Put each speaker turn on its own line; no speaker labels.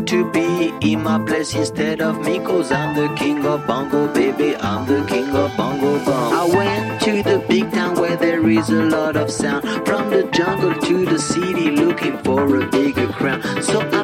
to be in my place instead of me Cause I'm the king of bongo, baby I'm the king of bongo bong. I went to the big town where there is a lot of sound. From the jungle to the city looking for a bigger crown. So I